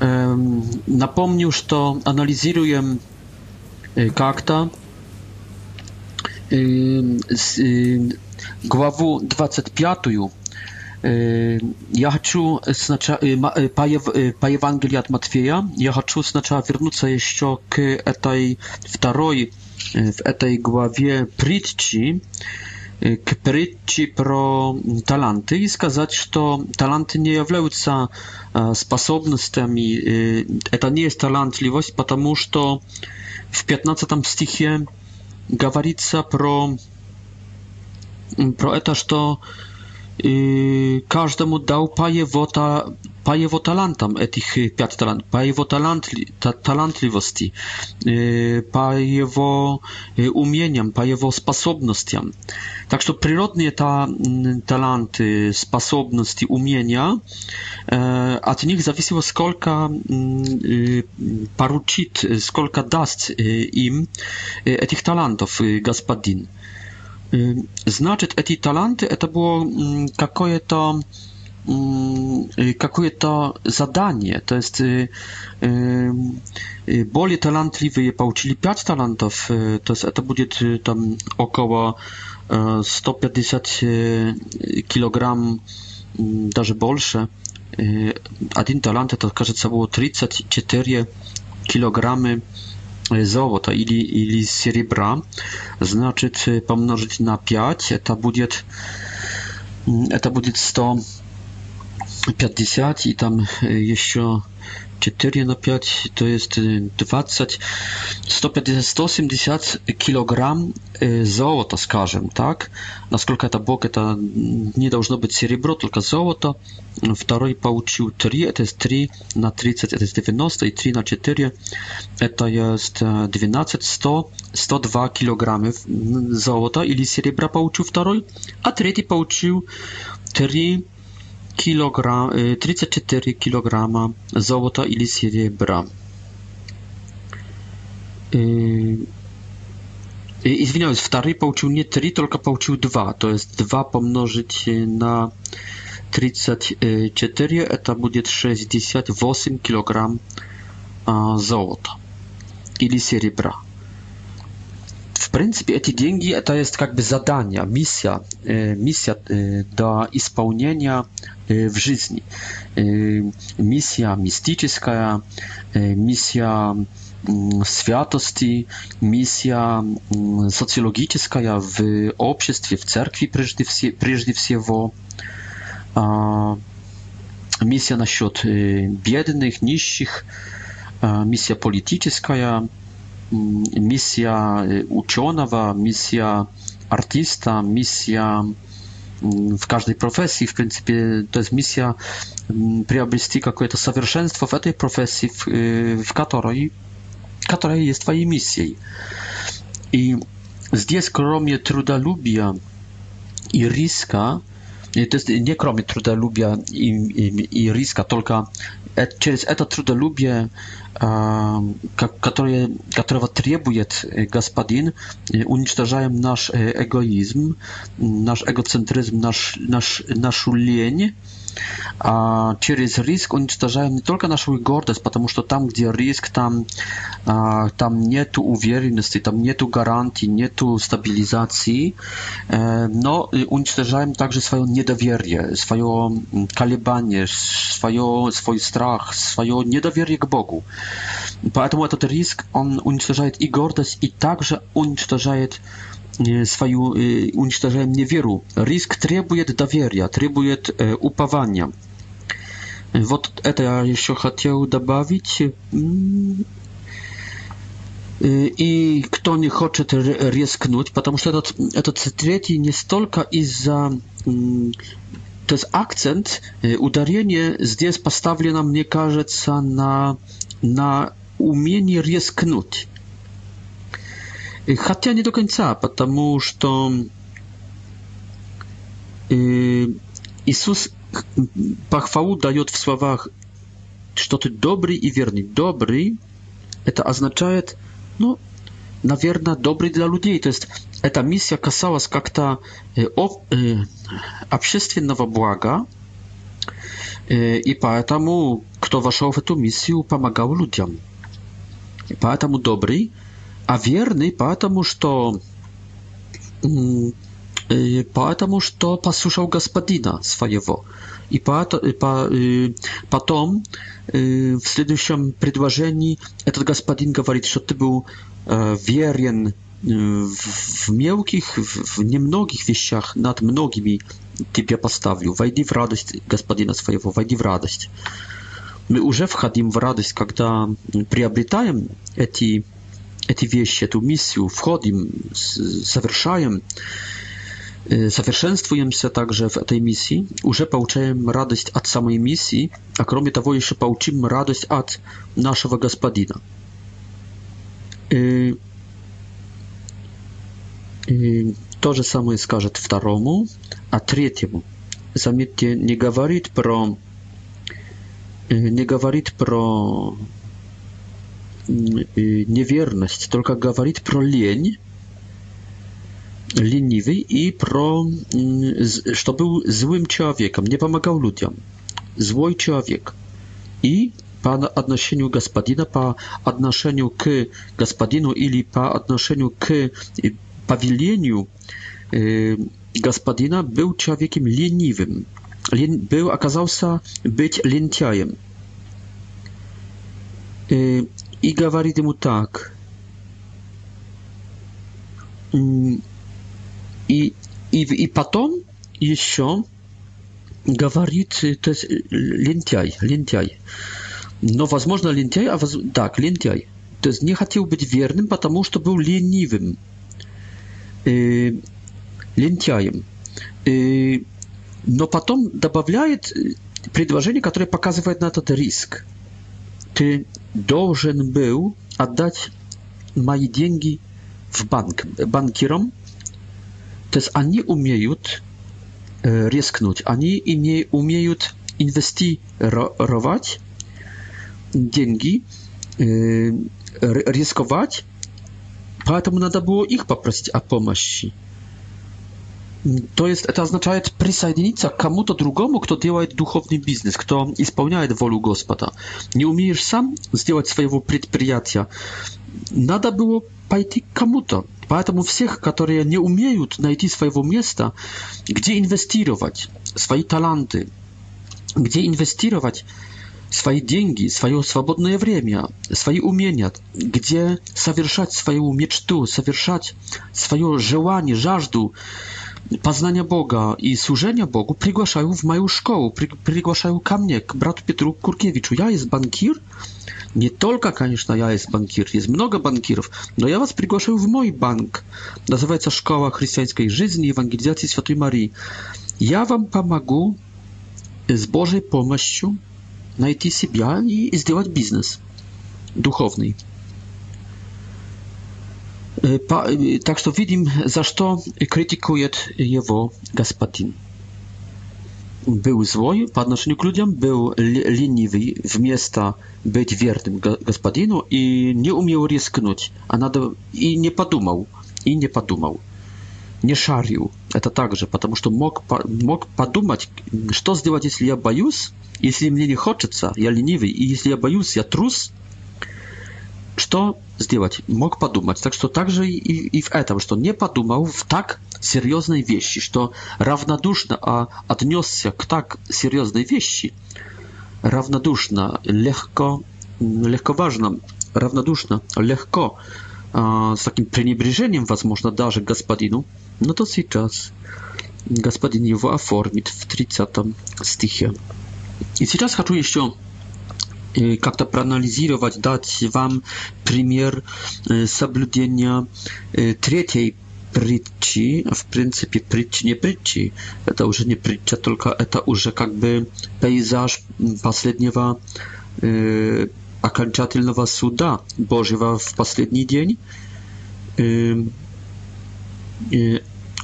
напомню, что анализируем как-то главу 25 я хочу сначала, по Евангелию от Матфея, я хочу сначала вернуться еще к этой второй, в этой главе притчи, кпритчи про таланты и сказать, что таланты не являются способностями, это не есть талантливость, потому что в 15 стихе говорится про, про это, что i każdemu dał pajewota pajewo talentam etich e, pięć talent pajewo talentli ta, talentliwości e, pajewo e, umieniam pajewo sposobnościam tak ta talenty e, sposobności umiejętności, e, a od nich zawisiło skolka e, paruczyt skolka dast im e, etich talentów e, Значит, эти таланты это было какое-то какое-то задание, то есть более талантливые получили 5 талантов, то есть это будет там около 150 килограмм, даже больше. Один талант это, кажется, было 34 килограммы zowo to ili ili srebra znaczy pomnożyć na 5 to będzie to będzie 150 i tam jeszcze 4 na 5 to jest 20, 150, 170 килограмм золота, скажем так. Насколько это бог, это не должно быть серебро, только золото. Второй получил 3, это есть 3 на 30, это есть 90, и 3 на 4, это есть 12, 100, 102 килограмма золота или серебра получил второй, а третий получил 3 kilogram, y, cztery kilograma złota i srebra. Y, I zwiniałeś, w tarii połączył nie 3, tylko połączył dwa. To jest dwa pomnożyć y, na 34, to będzie osiem kilogram złota i srebra w принципе эти деньги to jest jakby zadanie, misja, e, misja e, do spełnienia e, w życiu. Misja mistyczna, misja mm, światosti, misja mm, socjologiczna w obszestwie, w cerkwi przede wszystko. Misja na biednych, niższych, misja polityczna, Mm, misja y, uczonego, misja artysta, misja mm, w każdej profesji, w zasadzie to jest misja mm, przyobrzyć jakieś to совершенство w tej profesji, w, y, w której, jest twojej misją. I zdjęć kromie trudalubia i ryska, y, to jest nie kromie trudalubia i, i, i ryska, tylko przez to trudalubie которые, которого требует господин, уничтожаем наш эгоизм, наш эгоцентризм, наш, наш, нашу лень, через риск уничтожаем не только нашу гордость, потому что там, где риск, там, там нет уверенности, там нет гарантий, нет стабилизации, но уничтожаем также свое недоверие, свое колебание, свое, свой страх, свое недоверие к Богу. Поэтому этот риск, он уничтожает и гордость, и также уничтожает э, свою, уничтожаем неверу. Риск требует доверия, требует упования. Вот это я еще хотел добавить. И кто не хочет рискнуть, потому что этот, этот третий не столько из-за... То есть акцент, ударение здесь поставлено, мне кажется, на, на умение рискнуть. Хотя не до конца, потому что Иисус похвалу дает в словах, что ты добрый и верный. Добрый это означает, ну, наверное, добрый для людей. То есть эта миссия касалась как-то общественного блага, и поэтому кто вошел в эту миссию, помогал людям. Поэтому добрый а верный, потому что потому что послушал господина своего. И потом в следующем предложении этот господин говорит, что ты был верен в мелких, в немногих вещах, над многими тебя поставлю. Войди в радость, Господина Своего, войди в радость. Мы уже входим в радость, когда приобретаем эти эти вещи, эту миссию, входим, совершаем, совершенствуемся также в этой миссии, уже получаем радость от самой миссии, а кроме того еще получим радость от нашего Господина. И, и то же самое скажет второму, а третьему. Заметьте, не говорит про не говорит про неверность, только говорит про лень, ленивый и про, что был злым человеком, не помогал людям, злой человек. И по отношению господина, по отношению к господину или по отношению к повелению господина был человеком ленивым, Лен, был, оказался быть лентяем. и говорит ему так. И, и, и потом еще говорит то есть, лентяй, лентяй. Но, возможно, лентяй, а воз... так, лентяй. То есть не хотел быть верным, потому что был ленивым, э, лентяем. Э, но потом добавляет э, предложение, которое показывает на этот риск. Czy должен był отдать мои деньги в банк банкирам? То есть они умеют рискнуть, они име, умеют инвестировать деньги, рисковать, поэтому надо было их попросить о помощи то есть это означает присоединиться к кому-то другому, кто делает духовный бизнес, кто исполняет волю Господа. Не умеешь сам сделать своего предприятия, надо было пойти к кому-то. Поэтому всех, которые не умеют найти своего места, где инвестировать свои таланты, где инвестировать свои деньги, свое свободное время, свои умения, где совершать свою мечту, совершать свое желание, жажду, poznania Boga i służenia Bogu przygłaszają w moją szkołę, przygłaszają ka mnie, k bratu Ja jest bankier, nie tylko, конечно, ja jest bankier, jest mnoga bankierów, no ja was przygłaszają w mój bank. Nazywa się Szkoła Chrześcijańskiej Żyzni i Ewangelizacji Świętej Marii. Ja wam pomagam z Bożej pomocą znaleźć siebie i zrobić biznes duchowny. Y, y, tak że widzimy, za to krytykuje jego gospodin. Był zły po odnoszeniu k ludziom, był liniwy, w miejsca być wiernym gospodinu i nie umiał ryzyknąć, a nadal i nie podumał, i nie podumał. Nie szarił. To także, ponieważ mógł, mógł podumać, co zrobić, jeśli ja bojus, jeśli mnie nie chce, ja leniwy, i jeśli ja bojus, ja trus, co сделать? Мог подумать. Так что также и, и, и в этом, что не подумал в так серьезной вещи, что равнодушно а, отнесся к так серьезной вещи, равнодушно, легко, легковажно, равнодушно, легко, а, с таким пренебрежением, возможно, даже господину, но то сейчас господин его оформит в 30 стихе. И сейчас хочу еще как-то проанализировать, дать вам пример соблюдения третьей притчи, в принципе притчи не притчи, это уже не притча, только это уже как бы пейзаж последнего э, окончательного суда Божьего в последний день. Э, э,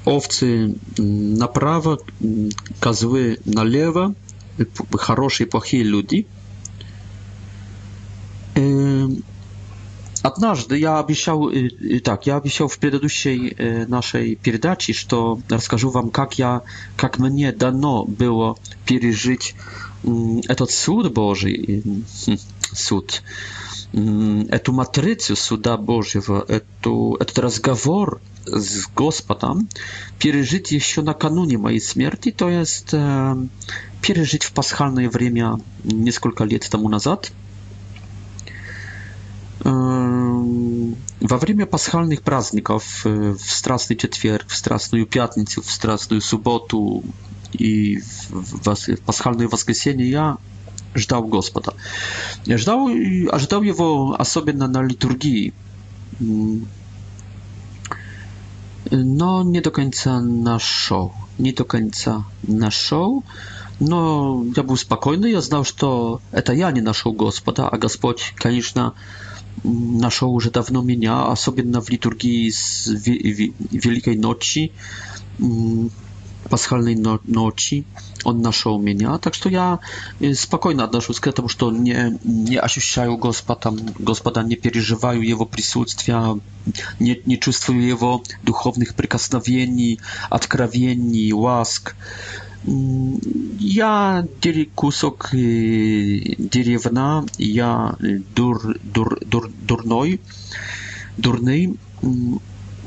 овцы направо, козлы налево, хорошие и плохие люди – Однажды я обещал, так, я обещал в предыдущей нашей передаче, что расскажу вам, как я, как мне дано было пережить этот суд Божий, суд, эту матрицу суда Божьего, эту, этот разговор с Господом, пережить еще накануне моей смерти, то есть пережить в пасхальное время несколько лет тому назад. Во время пасхальных праздников в Страстный четверг, в Страстную пятницу, в Страстную субботу и в пасхальное воскресенье я ждал Господа. Я ждал, ожидал Его особенно на литургии, но не до конца нашел. Не до конца нашел. Но я был спокойный, я знал, что это я не нашел Господа, а Господь, конечно, naszą już dawno mienia, особенно w liturgii z Wielkiej Noci, paschalnej no noci od naszego mienia, tak что я спокойно отношусь к этому, что не, не ощущаю Господа, Господа, не переживаю Его присутствия, не, не чувствую Его духовных прикосновений, откровений, ласк. Я дерев кусок деревна, я дур, дур, дур, дурной, дурный,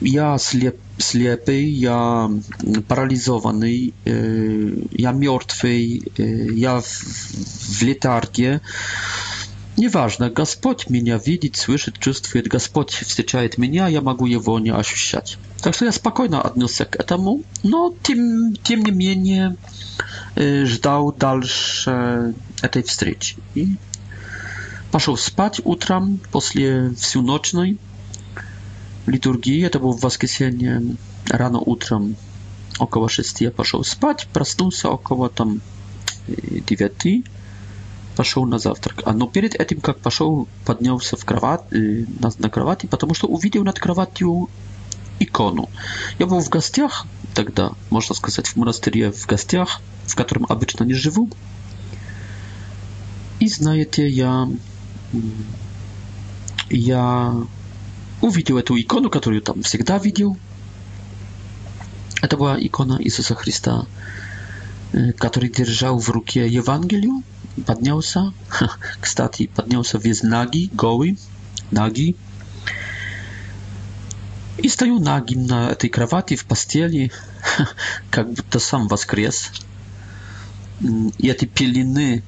я слеп, слепый, я парализованный, я мертвый, я в летарге. Неважно, Господь меня видит, слышит, чувствует, Господь встречает меня, я могу его не ощущать. Так что я спокойно отнесся к этому, но тем, тем не менее ждал дальше этой встречи. И пошел спать утром после всеночной литургии, это было в воскресенье рано утром, около шести я пошел спать, проснулся около там девяти, пошел на завтрак. А, но перед этим, как пошел, поднялся в кровать, на, на кровати, потому что увидел над кроватью икону. Я был в гостях тогда, можно сказать, в монастыре в гостях, в котором обычно не живу. И знаете, я, я увидел эту икону, которую там всегда видел. Это была икона Иисуса Христа, который держал в руке Евангелию, поднялся, кстати, поднялся весь наги, голый, наги, i stoję nagi na tej krawati w pastieli, jakby to sam woskres. I te pieliny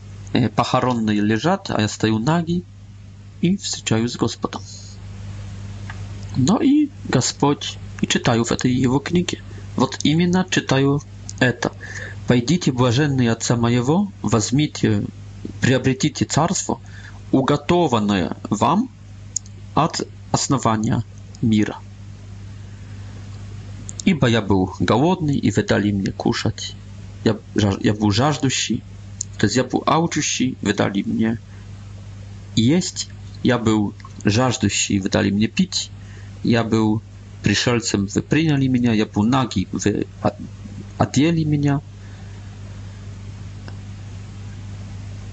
pachoronne leżą, a ja stoję nagi i wstrzymuję z Gospodą. No i Gospodź, i czytaję w tej jego książce. Вот to. читаю это. Пойдите, блаженные Отца Моего, возьмите, приобретите Царство, уготованное wam от основания мира. Ибо я был голодный, и вы дали мне кушать. Я, я был жаждущий, то есть я был алчущий, вы дали мне есть. Я был жаждущий, вы дали мне пить. Я был пришельцем, вы приняли меня. Я был наги, вы одели меня.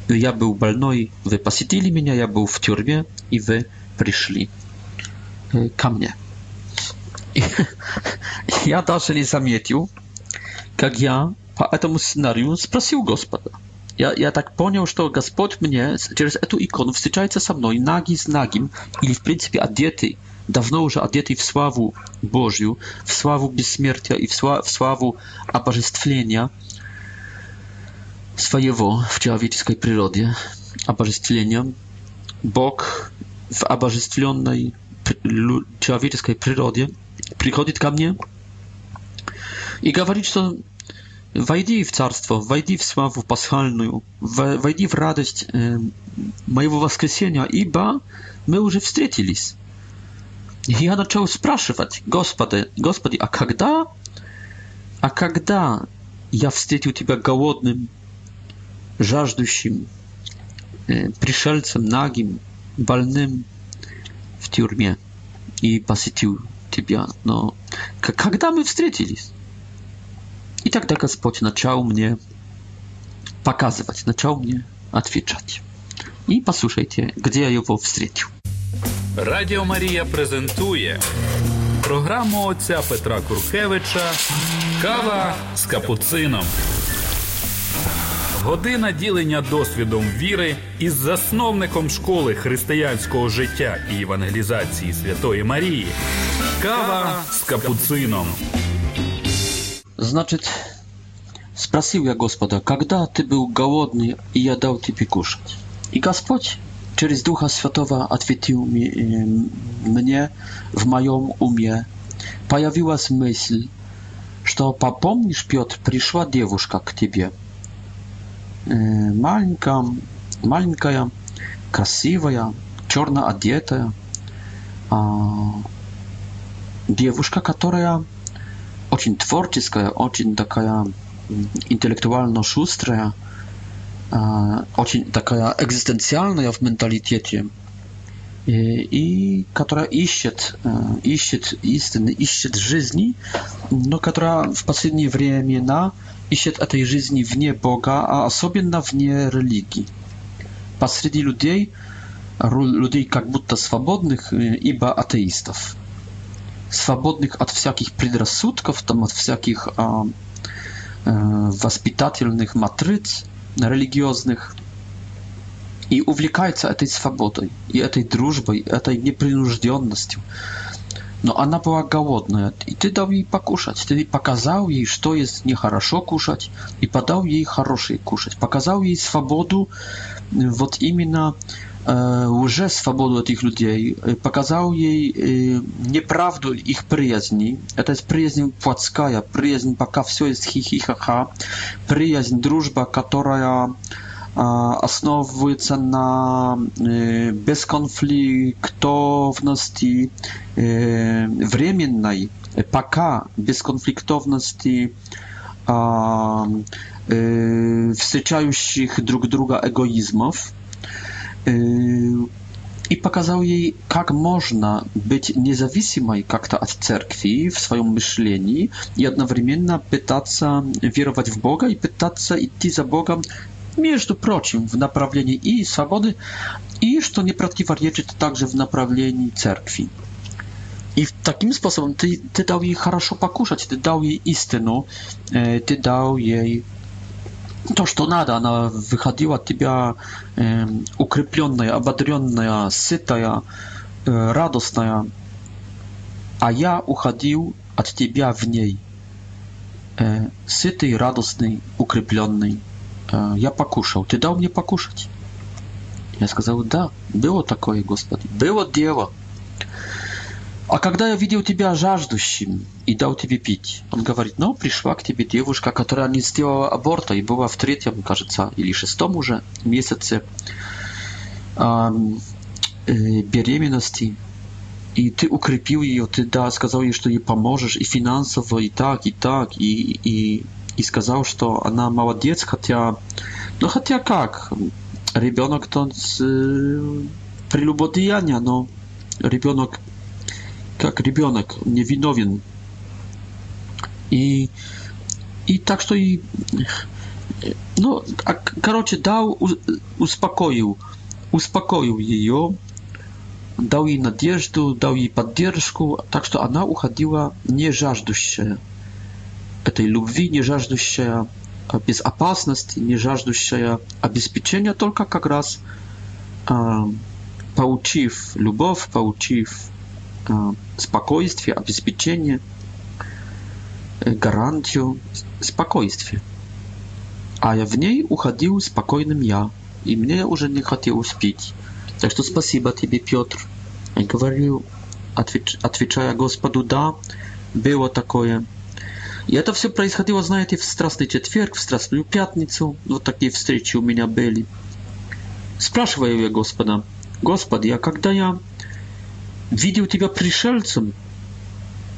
Я был больной, вы посетили меня. Я был в тюрьме, и вы пришли ко мне я даже не заметил, как я по этому сценарию спросил Господа. Я, я так понял, что Господь мне через эту икону встречается со мной наги с нагим, или в принципе одетый, давно уже одетый в славу Божью, в славу бессмертия и в славу, в славу обожествления своего в человеческой природе, обожествления. Бог в обожествленной человеческой природе – приходит ко мне и говорит, что войди в царство, войди в славу пасхальную, войди в радость моего воскресения, ибо мы уже встретились. И я начал спрашивать, Господи, Господи, а когда, а когда я встретил Тебя голодным, жаждущим, пришельцем, нагим, больным в тюрьме и посетил тебя, но когда мы встретились? И тогда Господь начал мне показывать, начал мне отвечать. И послушайте, где я его встретил. Радіо Марія презентує програму отця Петра Куркевича Кава з капуцином. Година ділення досвідом віри із засновником школи християнського життя і евангелізації Святої Марії. Kawa z kapucyjną. Znaczy, spraszył ja gospoda, kiedy ty był głodny i ja dał ci pikuszać. I gospodź przez Ducha Światowa odpowiedział mnie w moją umie. Pojawiła się myśl, że popomnisz Piotr, przyszła dziewuszka k tybie. E, malinka, malinka ja, kasiwa ja, czarna adieta девушка, которая очень творческая, очень такая интеллектуально шустрая, очень такая экзистенциальная в менталитете, и, и которая ищет, ищет истины, ищет жизни, но которая в последние времена ищет этой жизни вне Бога, а особенно вне религии. Посреди людей, людей как будто свободных, ибо атеистов. свободных от всяких предрассудков, там, от всяких э, э, воспитательных матриц религиозных, и увлекается этой свободой, и этой дружбой, этой непринужденностью. Но она была голодная, и ты дал ей покушать, ты показал ей, что есть нехорошо кушать, и подал ей хорошее кушать, показал ей свободу э, вот именно уже свободу этих людей, показал ей неправду их приязни. Это приязнь плотская, приязнь, пока все есть хихихаха, приязнь, дружба, которая основывается на бесконфликтовности временной, пока бесконфликтовности встречающих друг друга эгоизмов, и показал ей, как можно быть независимой как-то от церкви в своем мышлении и одновременно пытаться веровать в Бога и пытаться идти за Богом, между прочим, в направлении и свободы, и что не противоречит также в направлении церкви. И таким способом ты, ты дал ей хорошо покушать, ты дал ей истину, ты дал ей то, что надо, она выходила от тебя э, укрепленная, ободренная, сытая, э, радостная, а я уходил от тебя в ней, э, сытый, радостный, укрепленный. Э, я покушал. Ты дал мне покушать? Я сказал, да, было такое, Господи, было дело. А когда я видел тебя жаждущим и дал тебе пить, он говорит, ну, пришла к тебе девушка, которая не сделала аборта и была в третьем, кажется, или шестом уже месяце э, беременности. И ты укрепил ее, ты да, сказал ей, что ей поможешь и финансово, и так, и так, и, и, и сказал, что она молодец, хотя, ну хотя как, ребенок-то э, прелюбодеяние, но ребенок как ребенок, невиновен. И, и так что и... Ну, а, короче, дал, успокоил, успокоил ее, дал ей надежду, дал ей поддержку, так что она уходила не жаждущая этой любви, не жаждущая безопасности, не жаждущая обеспечения, только как раз э, получив любовь, получив Э, спокойствие, обеспечение, э, гарантию спокойствия. А я в ней уходил спокойным я, и мне уже не хотелось пить. Так что спасибо тебе, Петр. Я говорю, отвеч, отвечая Господу «да», было такое. И это все происходило, знаете, в страстный четверг, в страстную пятницу. Вот такие встречи у меня были. Спрашиваю я Господа, «Господи, а когда я видел тебя пришельцем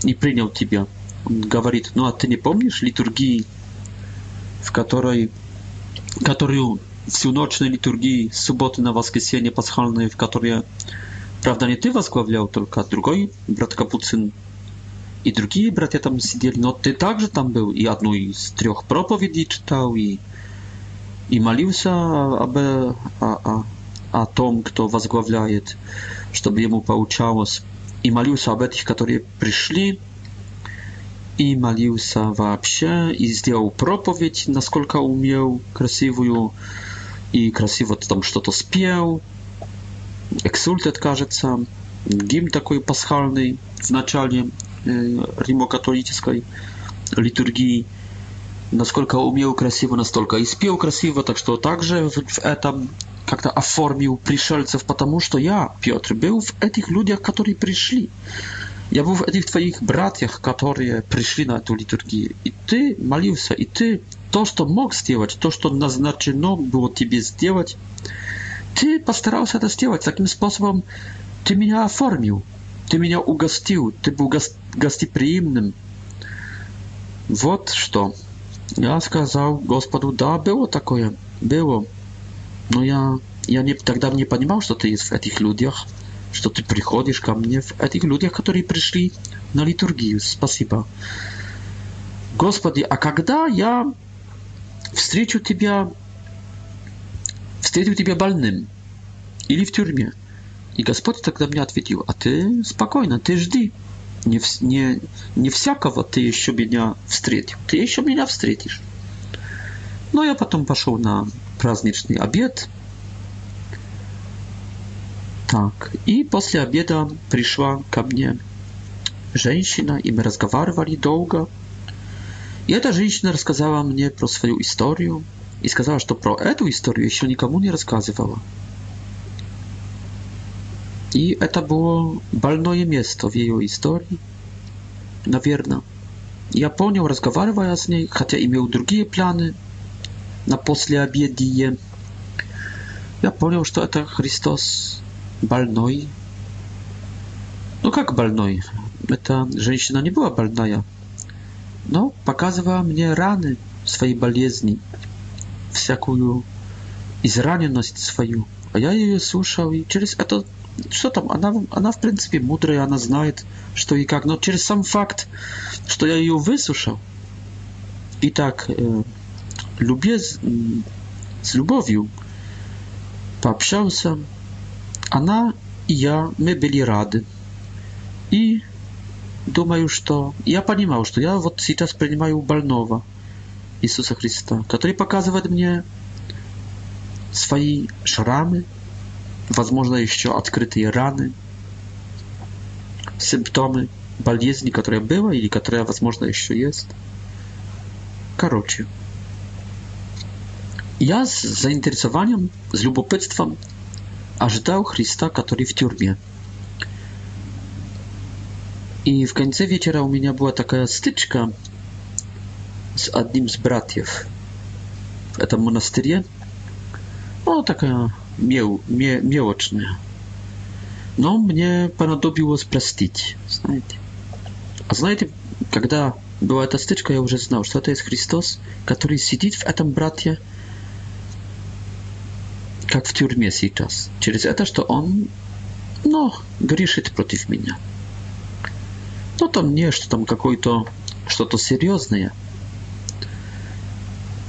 и принял тебя. Он говорит, ну а ты не помнишь литургии, в которой, которую всю ночь на литургии, субботы на воскресенье пасхальные, в которой, правда, не ты возглавлял, только другой брат Капуцин и другие братья там сидели, но ты также там был, и одну из трех проповедей читал, и, и молился об, о, о, о том, кто возглавляет, чтобы ему получалось. И молился об этих, которые пришли, и молился вообще, и сделал проповедь, насколько умел, красивую, и красиво там что-то спел. Эксультет, кажется, гимн такой пасхальный в начале э, римо-католической литургии. Насколько умел красиво, настолько и спел красиво, так что также в, в этом как-то оформил пришельцев, потому что я, Петр, был в этих людях, которые пришли. Я был в этих твоих братьях, которые пришли на эту литургию. И ты молился, и ты то, что мог сделать, то, что назначено было тебе сделать, ты постарался это сделать. Таким способом ты меня оформил, ты меня угостил, ты был гос гостеприимным. Вот что. Я сказал Господу, да, было такое, было но я, я не, тогда не понимал, что ты есть в этих людях, что ты приходишь ко мне в этих людях, которые пришли на литургию. Спасибо. Господи, а когда я встречу Тебя, встретил Тебя больным или в тюрьме? И Господь тогда мне ответил, а ты спокойно, ты жди. Не, не, не всякого ты еще меня встретил, ты еще меня встретишь. Но я потом пошел на праздничный обед. Так, и после обеда пришла ко мне женщина, и мы разговаривали долго. И эта женщина рассказала мне про свою историю и сказала, что про эту историю еще никому не рассказывала. И это было больное место в ее истории, наверное. Я понял, разговаривая с ней, хотя имел другие планы, на послеобедие. Я понял, что это Христос больной. Ну как больной? Эта женщина не была больная, но показывала мне раны своей болезни, всякую израненность свою. А я ее слушал, и через это... Что там? Она, она в принципе мудрая, она знает, что и как. Но через сам факт, что я ее выслушал, и так э, любез... с любовью пообщался. Она и я, мы были рады. И думаю, что я понимал, что я вот сейчас принимаю больного Иисуса Христа, который показывает мне свои шрамы, возможно, еще открытые раны, симптомы болезни, которая была или которая, возможно, еще есть. Короче, ja z zainteresowaniem, z lubopectwem ażytał Chrysta, który w tiurmie. I w końcu wieczora u mnie była taka styczka z jednym z bratów w tym monastyrze. No, taka miłoczna. No, mnie panadobiło sprostić, znajdę. A znajdę, kiedy była ta styczka, ja już znał, że to jest Chrystus, który siedzi w tym bratie, как в тюрьме сейчас, через это, что он, ну, грешит против меня. Но там не, что там какой-то, что-то серьезное,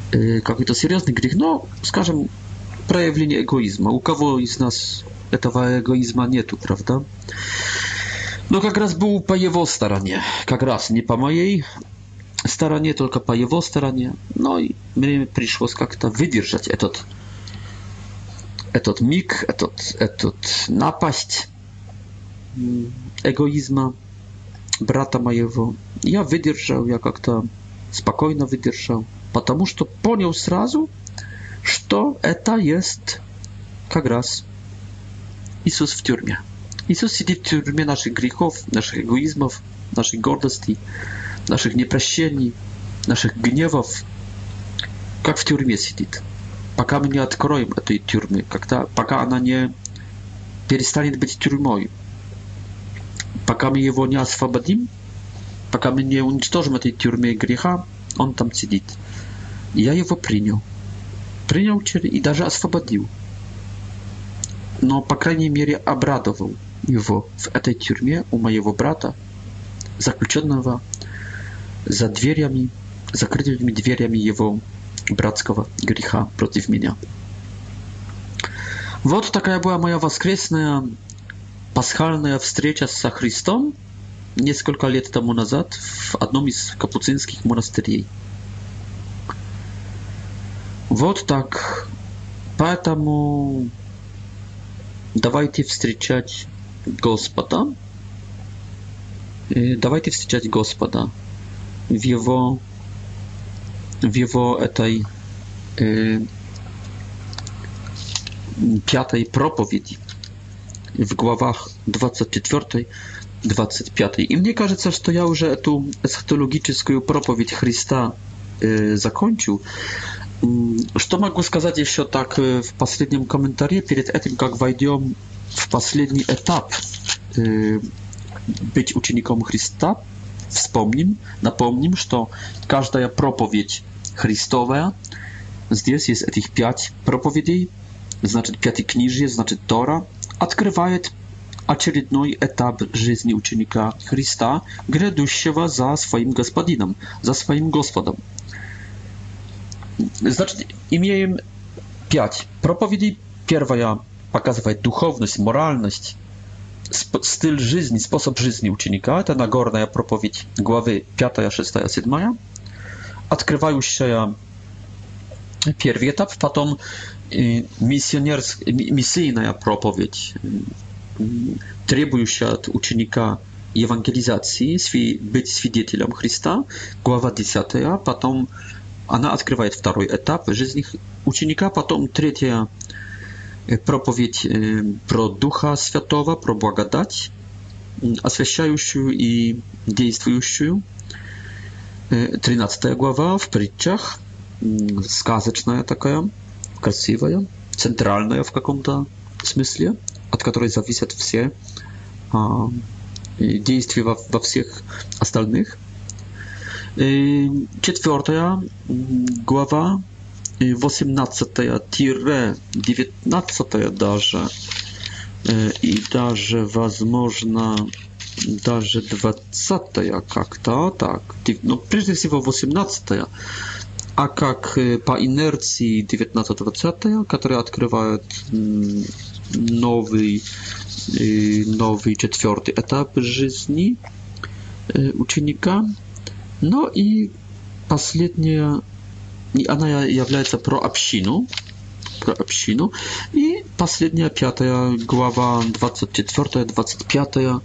какой-то серьезный грех, но, скажем, проявление эгоизма. У кого из нас этого эгоизма нету, правда? Но как раз был по его стороне, как раз не по моей стороне, только по его стороне. Ну и мне пришлось как-то выдержать этот etot mig, etot, etot napaść egoizma brata моего. Я выдержал, я как-то спокойно выдержал, потому что понял сразу, что это есть как раз Иисус в тюрьме. Иисус сидит в тюрьме наших грехов, наших эгоизмов, нашей гордости, наших непрощений, наших гневов, как в тюрьме сидит. пока мы не откроем этой тюрьмы, когда, пока она не перестанет быть тюрьмой, пока мы его не освободим, пока мы не уничтожим этой тюрьме греха, он там сидит. я его принял. Принял и даже освободил. Но, по крайней мере, обрадовал его в этой тюрьме у моего брата, заключенного за дверями, закрытыми дверями его братского греха против меня. Вот такая была моя воскресная пасхальная встреча со Христом несколько лет тому назад в одном из капуцинских монастырей. Вот так. Поэтому давайте встречать Господа. Э, давайте встречать Господа в Его его этой э, пятой проповеди в главах 24 25. И мне кажется, что я уже эту эсхатологическую проповедь Христа э, закончил. Что могу сказать еще так в последнем комментарии, перед этим, как войдем в последний этап э, быть учеником Христа, вспомним, напомним, что каждая проповедь Христовая. Здесь есть этих пять проповедей, значит, пятикнижье, значит, Тора, открывает очередной этап жизни ученика Христа, грядущего за своим господином, за своим Господом. Значит, имеем пять проповедей. Первая показывает духовность, моральность, стиль жизни, способ жизни ученика. Это Нагорная проповедь главы 5, 6, 7 открывающая первый этап, потом миссионерск... миссийная проповедь, требующая от ученика евангелизации, сви... быть свидетелем Христа, глава 10, потом она открывает второй этап жизни ученика, потом третья проповедь про Духа Святого, про благодать, освящающую и действующую, 13 глава в притчах, сказочная такая, красивая, центральная в каком-то смысле, от которой зависят все а, действия во, во всех остальных. И четвертая глава, 18-19 даже, и даже, возможно, даже 20 как-то так. Ну, прежде всего 18 а как по инерции 19-20, которые открывают новый, новый четвертый этап жизни ученика. Ну и последняя, и она является про общину, про общину. И последняя, пятая глава, 24-25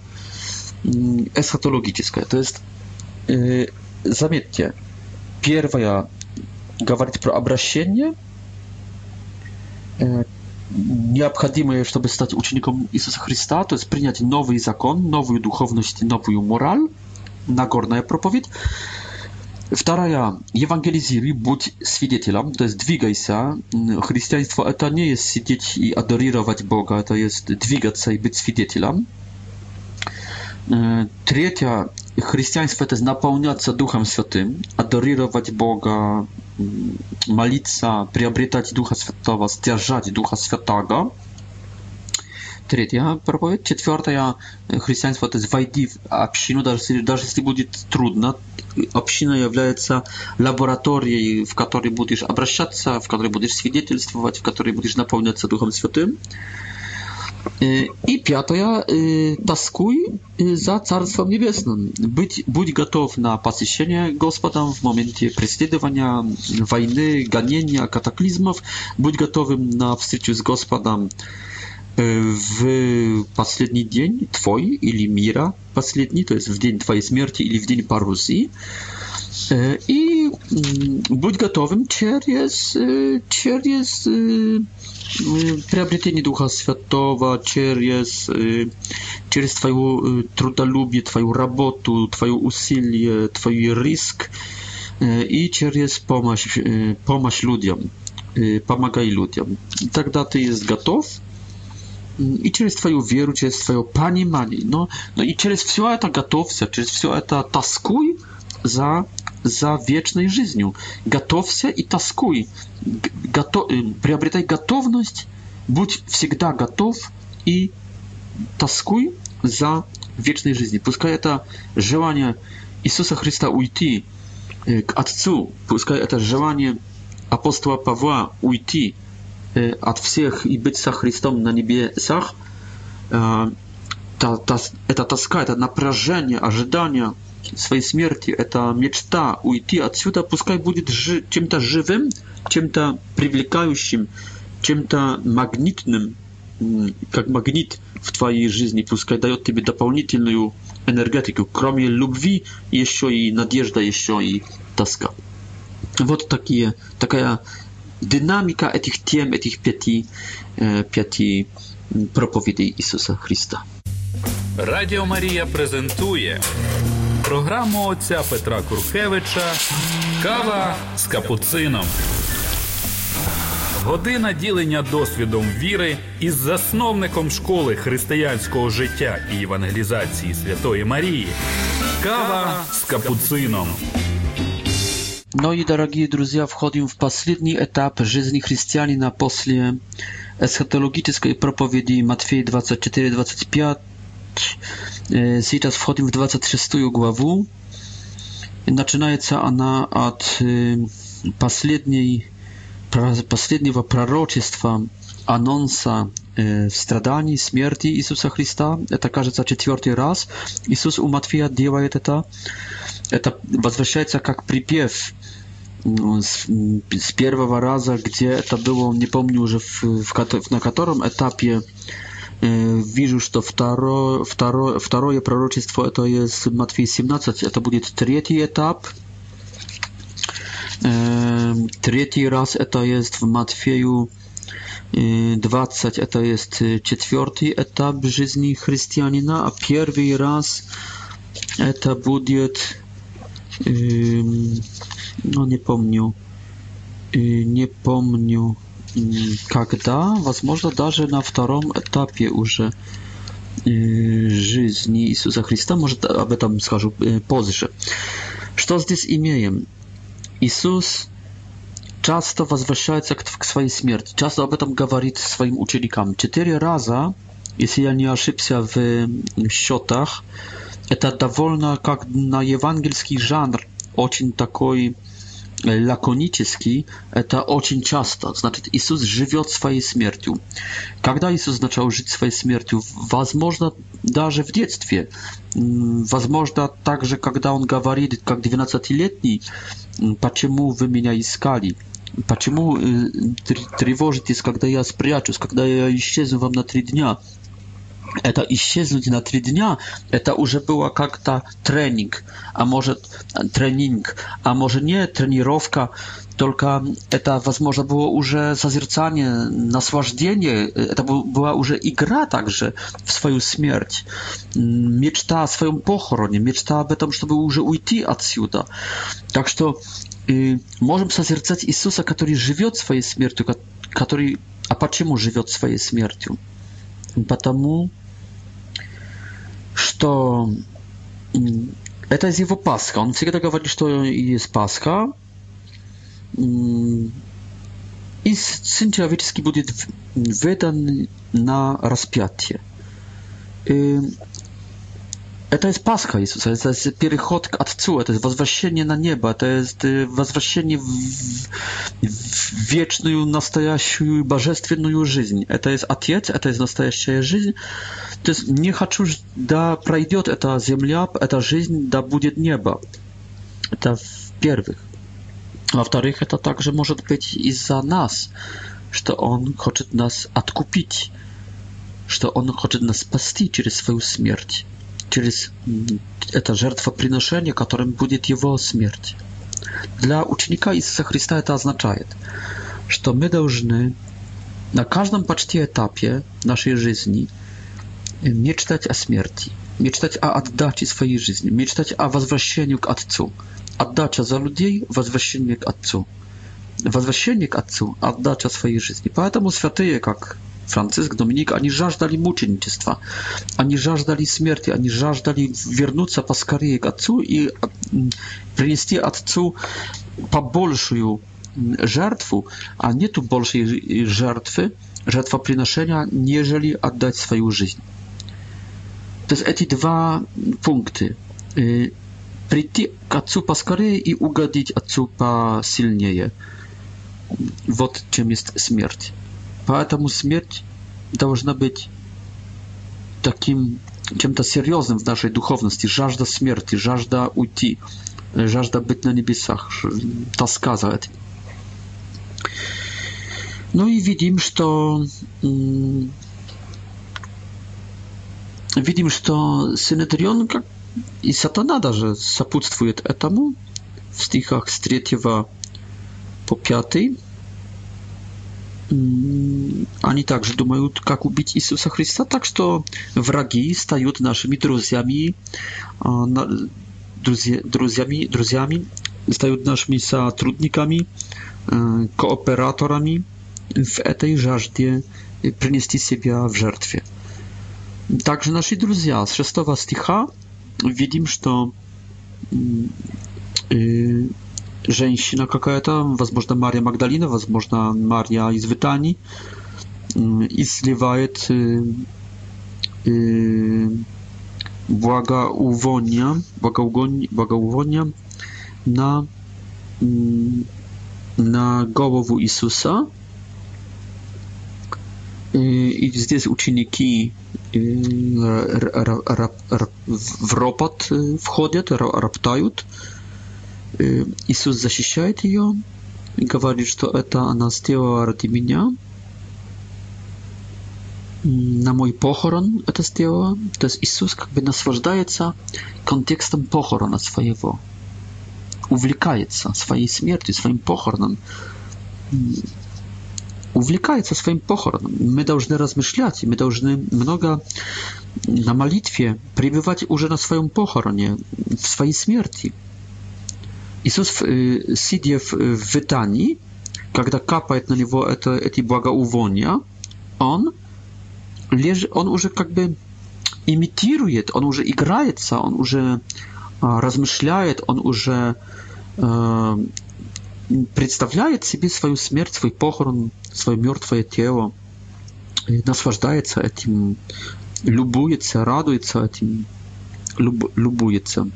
эсхатологическое. То есть, э, заметьте, первое говорит про обращение, э, необходимое, чтобы стать учеником Иисуса Христа, то есть принять новый закон, новую духовность, новую мораль, Нагорная проповедь. Вторая, евангелизируй, будь свидетелем, то есть двигайся. Христианство это не есть сидеть и адорировать Бога, это есть двигаться и быть свидетелем. Третье, христианство это наполняться Духом Святым, адорировать Бога, молиться, приобретать Духа Святого, сдержать Духа Святого. Третья проповедь. Четвертая христианство это войди в общину, даже, даже если будет трудно. Община является лабораторией, в которой будешь обращаться, в которой будешь свидетельствовать, в которой будешь наполняться Духом Святым. Y, I piąte, ja y, taskuj y, za Carstwem Niebieskim. Być, bądź gotów na pasyśnienie gospodam w momencie prześladowania, wojny, ganienia, kataklizmów. Bądź gotowym na wstrzyciu z gospodam w ostatni dzień twój ili mira ostatni, to jest w dzień twojej śmierci ili w dzień paruzji. I mm, bądź gotowym przez, przez приобретение Духа Святого через, через твою трудолюбие, твою работу, твое усилие, твой риск и через помощь, помощь людям. Помогай людям. Тогда ты есть готов и через твою веру, через твое понимание. Но, но и через все это готовься, через все это тоскуй за за вечной жизнью. Готовься и тоскуй. Готов, э, приобретай готовность, будь всегда готов и тоскуй за вечной жизнью. Пускай это желание Иисуса Христа уйти э, к Отцу, пускай это желание апостола Павла уйти э, от всех и быть со Христом на небесах, это тоска, это напряжение, ожидание – своей смерти, это мечта уйти отсюда, пускай будет жи чем-то живым, чем-то привлекающим, чем-то магнитным, как магнит в твоей жизни, пускай дает тебе дополнительную энергетику, кроме любви, еще и надежда, еще и тоска. Вот такие, такая динамика этих тем, этих пяти, э, пяти проповедей Иисуса Христа. Радіо Марія презентує програму отця Петра Куркевича Кава з капуцином. Година ділення досвідом віри із засновником школи християнського життя і євангелізації Святої Марії. Кава з капуцином. Ну дорогі друзі, друзья, входим в последний етап жизни христианина после эсхатологической проповіді Матфея 24-25 сейчас входим в 23 главу, начинается она от последней, последнего пророчества, анонса страданий, смерти Иисуса Христа. Это, кажется, четвертый раз Иисус у Матфея делает это. Это возвращается как припев с, с первого раза, где это было, не помню уже в, в, на котором этапе widzisz, что второе, второе, второе пророчество это из Матфея 17, это будет третий этап. Третий раз это есть в Матфею 20, это есть четвертый этап жизни христианина, а первый раз это будет, ну не помню, не помню, когда, возможно, даже на втором этапе уже жизни Иисуса Христа, может, об этом скажу позже. Что здесь имеем? Иисус часто возвращается к своей смерти, часто об этом говорит своим ученикам. Четыре раза, если я не ошибся в счетах, это довольно как на евангельский жанр, очень такой лаконически это очень часто. Значит, Иисус живет своей смертью. Когда Иисус начал жить своей смертью? Возможно, даже в детстве. Возможно, также, когда Он говорит, как 12-летний, «Почему вы меня искали?» Почему тревожитесь, когда я спрячусь, когда я исчезну вам на три дня? это исчезнуть на три дня, это уже было как-то тренинг, а может тренинг, а может не тренировка, только это, возможно, было уже созерцание, наслаждение, это была уже игра также в свою смерть, мечта о своем похороне, мечта об этом, чтобы уже уйти отсюда. Так что и можем созерцать Иисуса, который живет своей смертью, который, а почему живет своей смертью? Потому что это из его Пасха. Он всегда говорит, что есть Пасха. И Сын Человеческий будет выдан на распятие. E, to jest Pascha Jezusa, to jest pierychod od Cue, to jest wozwrasienie na nieba, to jest e, wozwrasienie w, w wieczną, nastajaśnią, barzestwienną żyzń. E, to jest Atiec, to jest nastajaśnia żyzń. To jest nie chcę, da prajdiot, ta ziemia, ta żyzń, da budzie nieba. To w pierwych. A w tarych, to także może być i za nas, że on chce nas odkupić, że on chce nas spasti przez swoją śmierć через это жертвоприношение, которым будет его смерть. Для ученика Иисуса Христа это означает, что мы должны на каждом почти этапе нашей жизни мечтать о смерти, мечтать о отдаче своей жизни, мечтать о возвращении к Отцу. Отдача за людей, возвращение к Отцу. Возвращение к Отцу, отдача своей жизни. Поэтому святые, как Franciszek, Dominik, они жаждали мученичества, они жаждали смерти, они жаждали вернуться поскорее к Отцу и принести Отцу побольшую жертву, а нету большей жертвы, жертвоприношения, нежели отдать свою жизнь. То есть эти два пункта. Прийти к Отцу поскорее и угодить Отцу посильнее. Вот чем есть смерть. Поэтому смерть должна быть таким чем-то серьезным в нашей духовности. Жажда смерти, жажда уйти, жажда быть на небесах, тоска за этим. Ну и видим, что видим, что Синедрион как и сатана даже сопутствует этому в стихах с 3 по 5. Они также думают, как убить Иисуса Христа, так что враги стают нашими друзьями, друзья, друзьями, друзьями, стают нашими сотрудниками, кооператорами в этой жажде принести себя в жертве. Также наши друзья с 6 стиха видим, что женщина какая-то, возможно, Мария Магдалина, возможно, Мария из Витани, и сливает благоувония, благоувония на, на голову Иисуса. И здесь ученики в ропот входят, роптают, Иисус защищает ее и говорит, что это она сделала ради меня. На мой похорон это сделала. То есть Иисус как бы наслаждается контекстом похорона своего. Увлекается своей смертью, своим похороном. Увлекается своим похороном. Мы должны размышлять, мы должны много на молитве пребывать уже на своем похороне, в своей смерти. Иисус, сидев в Витании, когда капает на него это, эти благоувония, он, леж, он уже как бы имитирует, он уже играется, он уже размышляет, он уже э, представляет себе свою смерть, свой похорон, свое мертвое тело, и наслаждается этим, любуется, радуется этим, люб, любуется.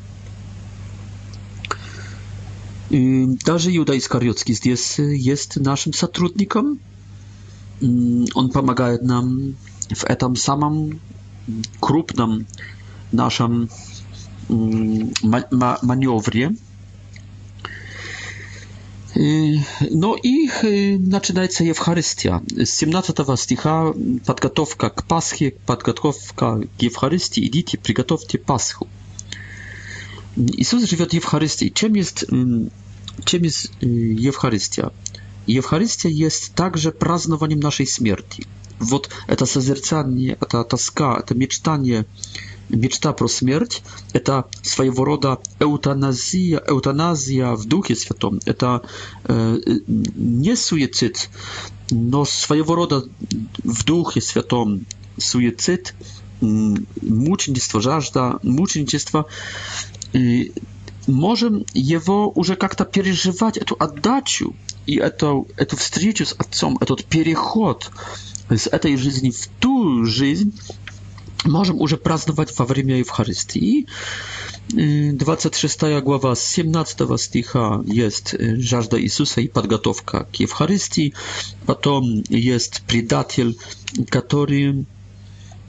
Даже Иуда Искариотский здесь есть нашим сотрудником. Он помогает нам в этом самом крупном нашем маневре. No i начинается Евхаристия. С 17 стиха подготовка к Пасхе, подготовка к Евхаристии. Идите, приготовьте Пасху. Jezus живет Евхаристией. Чем есть, чем есть Евхаристия? Евхаристия есть также празднованием нашей смерти. Вот это созерцание, это тоска, это мечтание, мечта про смерть, это своего рода эутаназия, эутаназия в Духе Святом. Это э, не суицид, но своего рода в Духе Святом суицид, мученичество, жажда мученичества – можем его уже как-то переживать, эту отдачу и эту, эту встречу с отцом, этот переход с этой жизни в ту жизнь, можем уже праздновать во время Евхаристии. 26 глава 17 стиха есть жажда Иисуса и подготовка к Евхаристии. Потом есть предатель, который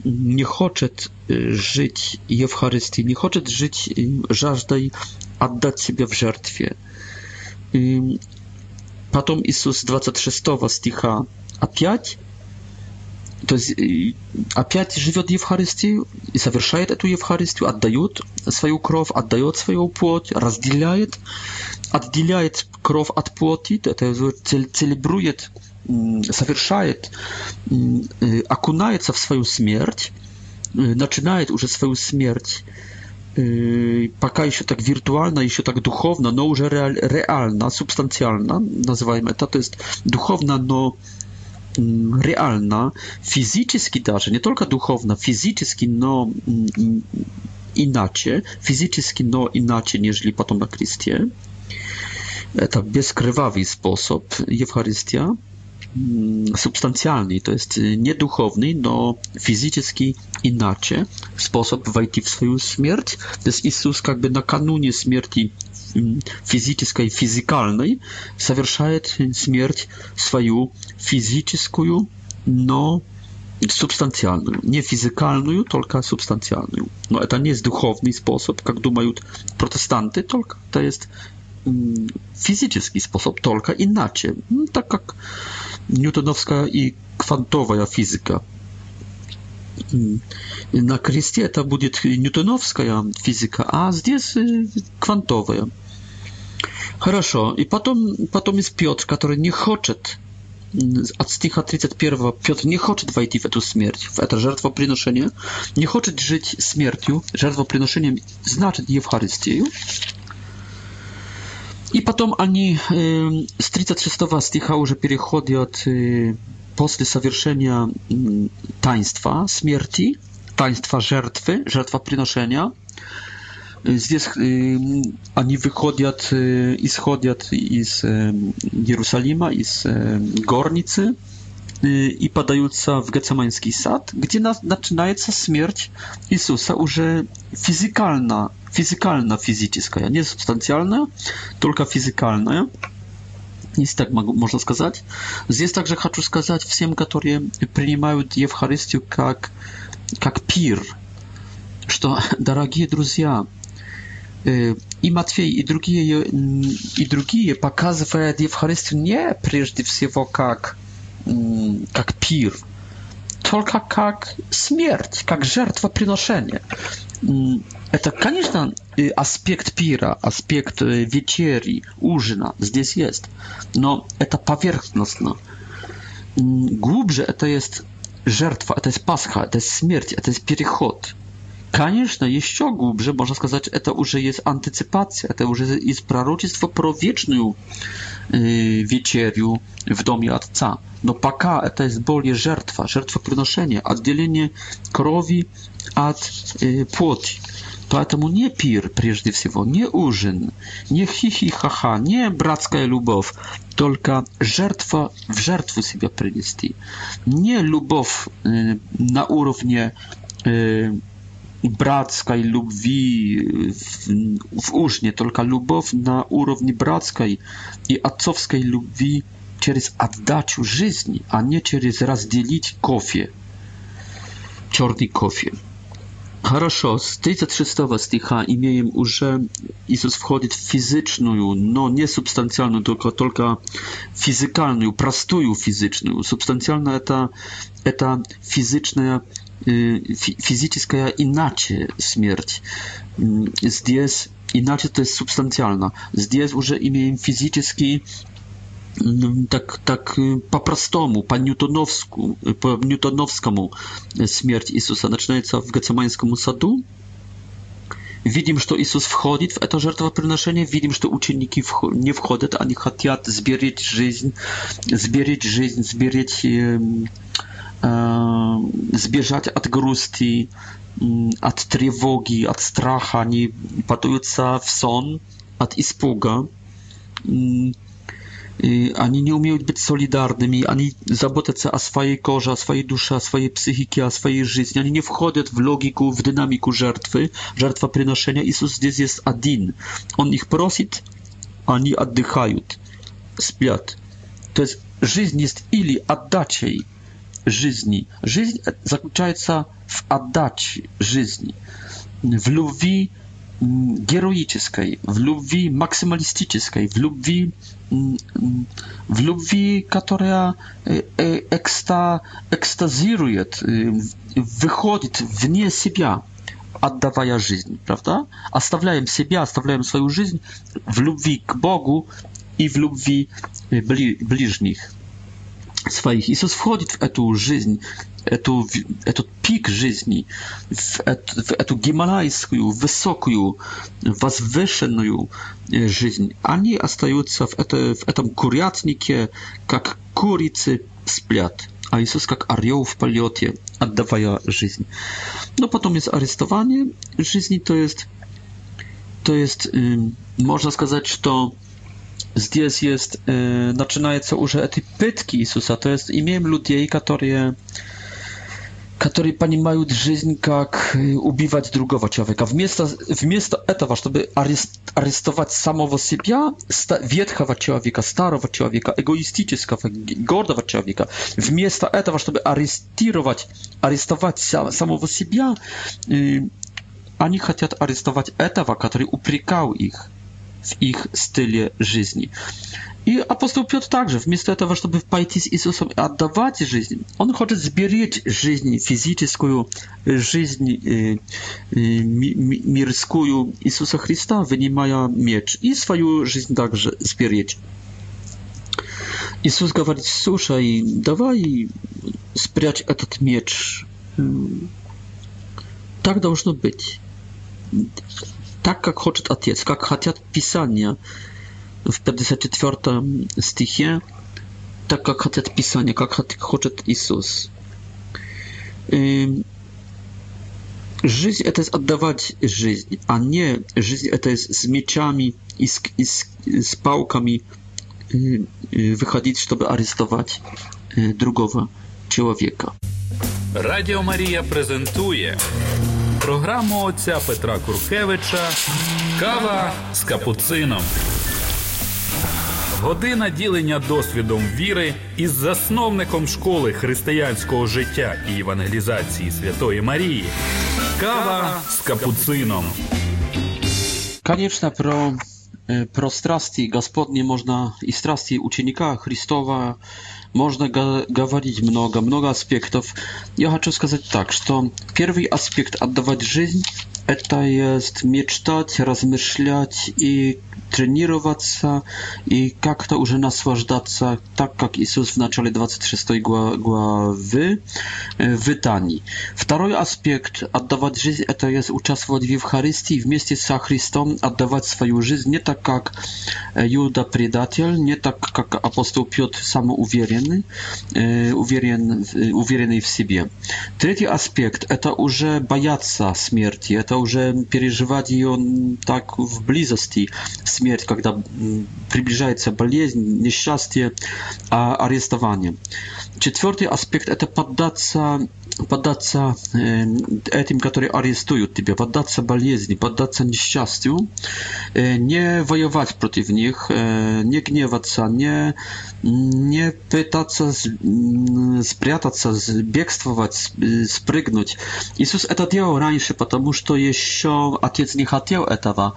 nie chce y, żyć i Eucharystii, nie chce żyć y, żażdaj oddać siebie w żertwie. Potem Jezus 26 a opiać, to jest opiać y, żywiot Eucharystii i zawieszaje tę Eucharystię, oddają swoją krow, oddają swoją płoć, rozdzielają, oddzielają krow od płoci, to jest celebruje совершает, окунается в свою смерть, начинает уже свою смерть, пока еще так виртуально, еще так духовно, но уже реально, субстанциально, называем это, то есть духовно, но реально, физически даже, не только духовно, физически, но inaczej, fizycznie no inaczej niżeli potem na Chrystie. To bezkrwawy sposób Eucharystia. Mm, substancjalny, to jest y, nieduchowny, no fizyczny inaczej sposób wejść w swoją śmierć. To jest Jezus jakby na kanunie śmierci mm, fizycznej, fizykalnej, zawierzaje śmierć swoją fizyczną, no substancjalną, nie fizykalną, tylko substancjalną. No to nie jest duchowny sposób, jak думają protestanty, tylko to jest mm, fizyczny sposób, tylko inaczej. Tak jak ньютоновская и квантовая физика. На кресте это будет ньютоновская физика, а здесь э, квантовая. Хорошо. И потом, потом есть Петр, который не хочет от стиха 31 Петр не хочет войти в эту смерть, в это жертвоприношение, не хочет жить смертью, жертвоприношением значит Евхаристию. И потом они э, с 36-го стиха уже переходят э, после совершения э, таинства смерти, таинства жертвы, жертвоприношения. Здесь э, они выходят, э, исходят из э, Иерусалима, из э, горницы, Y, i padająca w Getsemański sad, gdzie na, zaczynająca śmierć Jezusa, już fizykalna, fizykalna, fizyczna, nie substancjalna, tylko fizykalna. Jest tak można сказать. Jest także chcę сказать wszystkim, którzy przyjmują Eucharystię jak jak pir, że drodzy друзья, i Matwiej i drugie i drugie pokazują Eucharystię nie przede wszystkim jak как пир, только как смерть, как жертвоприношение. Это, конечно, аспект пира, аспект э, вечери, ужина здесь есть, но это поверхностно. Глубже это есть жертва, это есть Пасха, это есть смерть, это есть переход. Конечно, еще глубже можно сказать, это уже есть антиципация, это уже есть пророчество про вечную э, вечерю в доме Отца. Но пока это есть более жертва, жертвоприношение, отделение крови от э, плоти. Поэтому не пир прежде всего, не ужин, не хихи-ха-ха, не братская любовь, только жертва в жертву себя принести. Не любовь э, на уровне э, братской любви в, уж не только любовь на уровне братской и отцовской любви через отдачу жизни, а не через разделить кофе, черный кофе. Хорошо, с 33 стиха имеем уже, Иисус входит в физичную, но не субстанциальную, только, только физикальную, простую физичную. Субстанциально это, это физичная физическая иначе смерть. Здесь иначе, то есть субстантиально. Здесь уже имеем физический tak, tak po prostomu, po newtonowsku, po newtonowskiemu śmierć Jezusa. Zaczynaється w Gecemańskim sadu. Видим, что Иисус входит в это жертвоприношение, видим, что ученики не входят, они хотят сберечь жизнь, сберечь жизнь, сберечь э, сбежать от грусти, от тревоги, от страха, они падаются в сон от испуга. И они не умеют быть солидарными, они заботятся о своей коже, о своей душе, о своей психике, о своей жизни. Они не входят в логику, в динамику жертвы, жертвоприношения. Иисус здесь есть один. Он их просит, они отдыхают, спят. То есть жизнь есть или отдачей, жизни. Жизнь заключается в отдаче жизни, в любви героической, в любви максималистической, в любви, в любви, которая экста, экстазирует, выходит вне себя, отдавая жизнь, правда? Оставляем себя, оставляем свою жизнь в любви к Богу и в любви ближних своих. Иисус входит в эту жизнь, эту, этот пик жизни, в, эту, в эту гималайскую, высокую, возвышенную жизнь. Они остаются в, это, в этом курятнике, как курицы сплят, а Иисус как орел в полете, отдавая жизнь. Но потом есть арестование жизни, то есть, то есть можно сказать, что здесь jest, э, начинается уже эти пытки Иисуса. То есть имеем людей, которые, которые понимают жизнь, как убивать другого человека. Вместо, вместо этого, чтобы арест, арестовать самого себя, ста, ветхого человека, старого человека, эгоистического, гордого человека, вместо этого, чтобы арестировать, арестовать самого себя, э, они хотят арестовать этого, который упрекал их w ich stylu życia. I apostoł Piotr także, w miejscu tego, żeby pójść z Jezusem i oddawać życie, on chce zbierać życie fizyczną, życie y, y, miarską Jezusa Chrystusa, wynimając miecz i swoją życie także zbierać. Jezus mówi, słuchaj, dawaj spryć ten miecz. Tak powinno być так, как хочет Отец, как хотят Писания. В 54 стихе так, как хотят Писания, как хочет Иисус. Жизнь это отдавать жизнь, а не жизнь это с мечами и с, и с, с палками выходить, чтобы арестовать другого человека. Радио Мария презентует програму отця Петра Куркевича Кава з капуцином. Година ділення досвідом віри із засновником школи християнського життя і евангелізації Святої Марії. Кава з капуцином. Конечно, про, э, про страсти Господні можна і страсті ученика Христова Можно говорить много, много аспектов. Я хочу сказать так, что первый аспект – отдавать жизнь, Это есть мечтать, размышлять и тренироваться и как-то уже наслаждаться, так как Иисус в начале 26 главы в Тании. Второй аспект – отдавать жизнь – это есть участвовать в Евхаристии вместе со Христом, отдавать свою жизнь не так, как Юда предатель, не так, как апостол Петр самоуверенный, уверен, уверенный в себе. Третий аспект – это уже бояться смерти, это это уже переживать ее так в близости, смерть, когда приближается болезнь, несчастье, а арестование. Четвертый аспект – это поддаться поддаться этим, которые арестуют тебя, поддаться болезни, поддаться несчастью, не воевать против них, не гневаться, не, не пытаться спрятаться, бегствовать, спрыгнуть. Иисус это делал раньше, потому что еще Отец не хотел этого.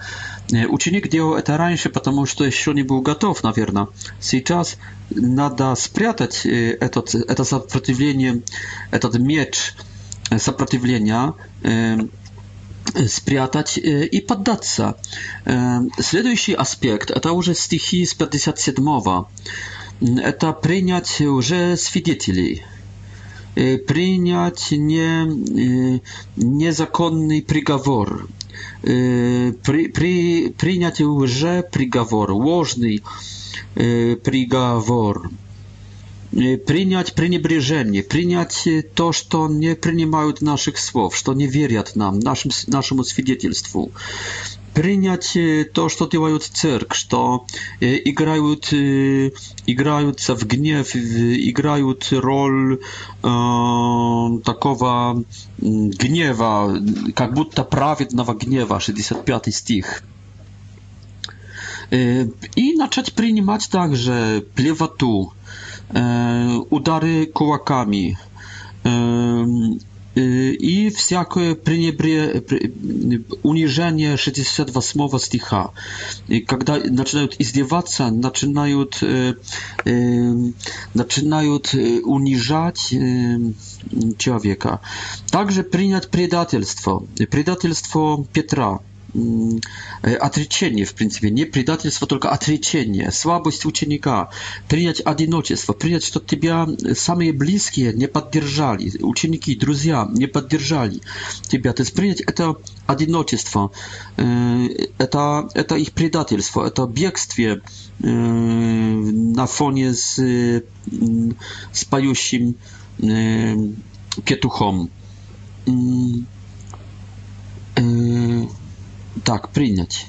Ученик делал это раньше, потому что еще не был готов, наверное. Сейчас надо спрятать этот, это сопротивление, этот меч сопротивления, спрятать и поддаться. Следующий аспект – это уже стихи с 57-го. Это принять уже свидетелей принять не, незаконный приговор, при, при, принять уже приговор, ложный приговор, принять пренебрежение, принять то, что не принимают наших слов, что не верят нам, нашим, нашему свидетельству, принять то, что делают церковь, что играют, играются в гнев, играют роль э, такого гнева, как будто праведного гнева, 65 стих. I zacząć przyjmować także plewatu, udary kołakami, i всякое uniżenie 68 sticha. Kiedy zaczynają izdiewaca, zaczynają, zaczynają uniżać człowieka. Także przyjąć predatelstwo, predatelstwo Piotra отречение, в принципе, не предательство, только отречение, слабость ученика, принять одиночество, принять, что тебя самые близкие не поддержали, ученики, друзья не поддержали тебя, то есть принять это одиночество, это, это их предательство, это бегствие на фоне с, с поющим петухом. Так, принять.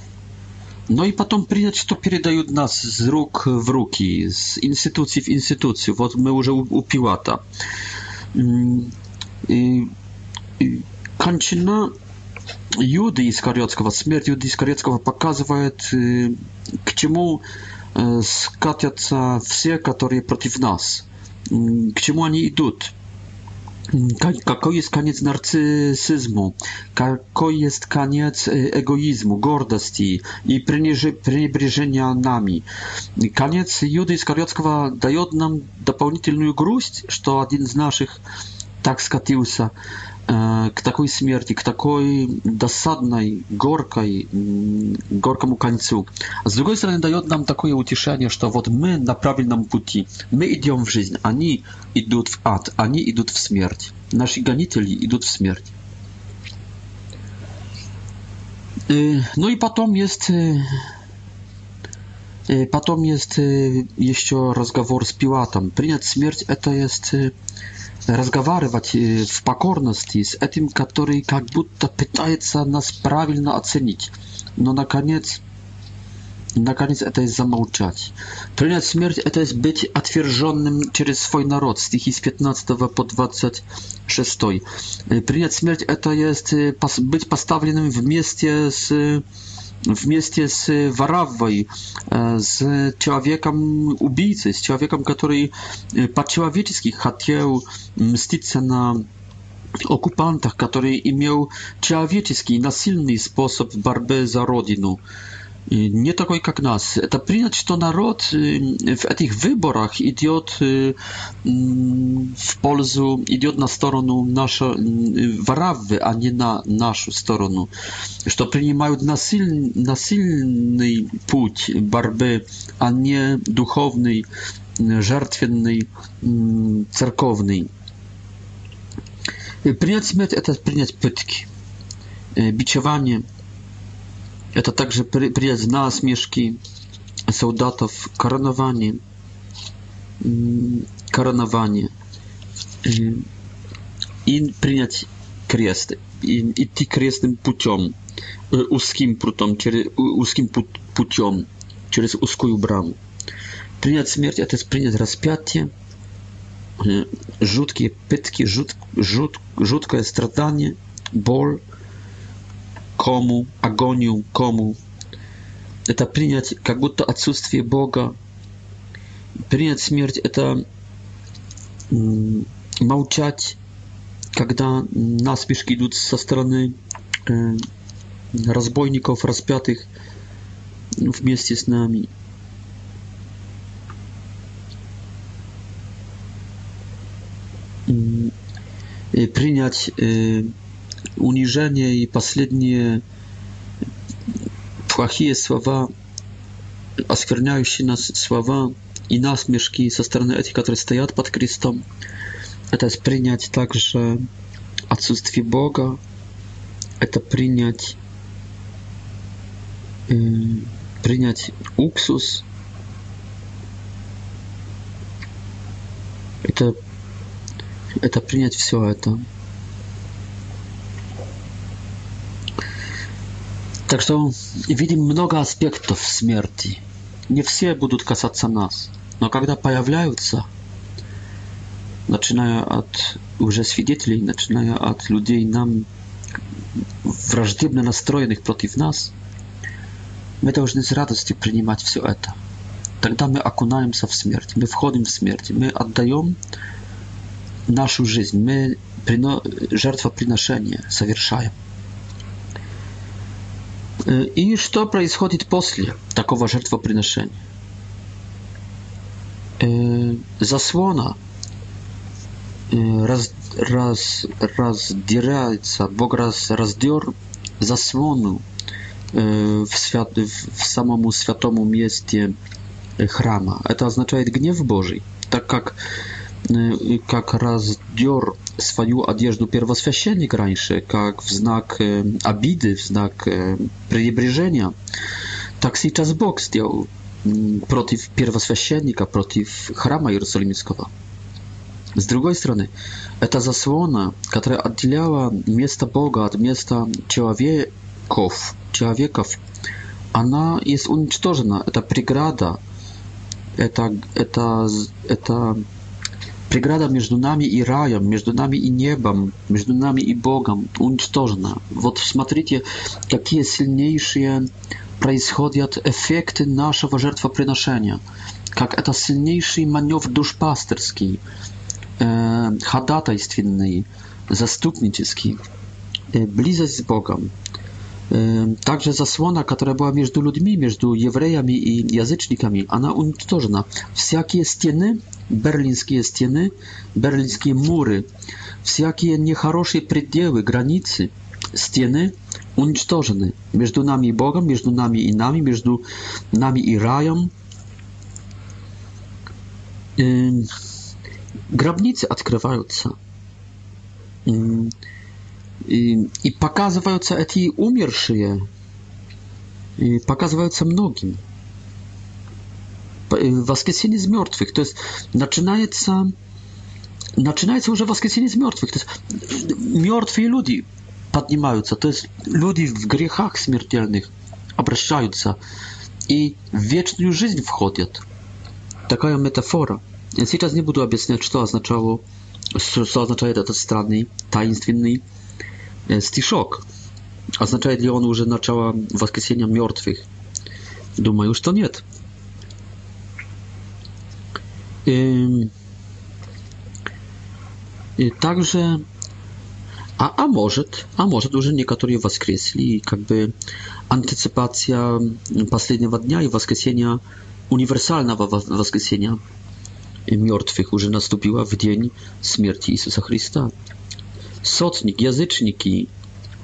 Ну и потом принять, что передают нас с рук в руки, с институции в институцию. Вот мы уже у, у Пилата. И, и кончина Юды Искариотского, смерть Юды Искариотского показывает, к чему скатятся все, которые против нас, к чему они идут. Jaki koniec narcyzmu? Jaki koniec y, egoizmu, gordości i przybliżenia nami? Koniec Judy Skariotskiego daje nam dodatkową gruść, że jeden z naszych tak skatiłsa. Э, к такой смерти, к такой досадной, горкой, горкому концу. А С другой стороны, дает нам такое утешение, что вот мы на правильном пути, мы идем в жизнь, они идут в ад, они идут в смерть, наши гонители идут в смерть. Э, ну и потом есть э, потом есть еще разговор с Пилатом. Принять смерть это есть разговаривать в покорности с этим, который как будто пытается нас правильно оценить, но наконец Наконец, это есть замолчать. Принять смерть – это есть быть отверженным через свой народ, стихи с 15 по 26. Принять смерть – это есть быть поставленным вместе с вместе с Вараввой, с человеком-убийцей, с человеком, который по-человечески хотел мститься на оккупантах, который имел человеческий, насильный способ борьбы за родину не такой, как нас. Это принять, что народ в этих выборах идет в пользу, идет на сторону наша, Вараввы, а не на нашу сторону. Что принимают насиль, насильный путь борьбы, а не духовный, жертвенный, церковный. Принять смерть – это принять пытки, бичевание – Это также придет на смешки солдатов коронование, коронование и принять крест, и идти крестным путем, узким путем, через, узким путем, через узкую браму. Принять смерть – это принять распятие, жуткие пытки, жут, жут, жуткое страдание, боль – кому, агонию кому. Это принять как будто отсутствие Бога. Принять смерть – это молчать, когда наспешки идут со стороны разбойников, распятых вместе с нами. принять унижение и последние плохие слова, оскверняющие нас слова и насмешки со стороны этих, которые стоят под крестом. Это принять также отсутствие Бога, это принять, э, принять уксус, это, это принять все это. Так что видим много аспектов смерти. Не все будут касаться нас, но когда появляются, начиная от уже свидетелей, начиная от людей нам враждебно настроенных против нас, мы должны с радостью принимать все это. Тогда мы окунаемся в смерть, мы входим в смерть, мы отдаем нашу жизнь, мы жертвоприношение совершаем. И что происходит после такого жертвоприношения? Заслона раз, раз, раздирается, Бог раз, раздер заслону в, свят, в самому святому месте храма. Это означает гнев Божий, так как как раздер свою одежду первосвященник раньше, как в знак обиды, в знак пренебрежения, так сейчас Бог сделал против первосвященника, против храма Иерусалимского. С другой стороны, это заслона, которая отделяла место Бога от места человеков, человеков, она есть уничтожена. Это преграда, это, это, это Преграда между нами и раем, между нами и небом, между нами и Богом уничтожена. Вот смотрите, какие сильнейшие происходят эффекты нашего жертвоприношения. Как это сильнейший маневр душпастерский, э, ходатайственный, заступнический, э, близость с Богом. Э, также засłona, которая была между людьми, между евреями и язычниками, она уничтожена. Всякие стены берлинские стены, берлинские муры, всякие нехорошие пределы, границы, стены уничтожены. Между нами и Богом, между нами и нами, между нами и раем. Э, гробницы открываются. И, и показываются эти умершие, и показываются многим воскресение из мертвых. То есть начинается, начинается уже воскресение из мертвых. То есть мертвые люди поднимаются, то есть люди в грехах смертельных обращаются и в вечную жизнь входят. Такая метафора. Я сейчас не буду объяснять, что означало, что означает этот странный, таинственный стишок. Означает ли он уже начало воскресения мертвых? Думаю, что нет. Y, także a, a może, a może, już niektórzy woskresli i jakby antycypacja ostatniego dnia i woskresienia, uniwersalnego woskresienia martwych już nastąpiła w dzień śmierci Jezusa Chrystusa. Sotnik, jazyczniki,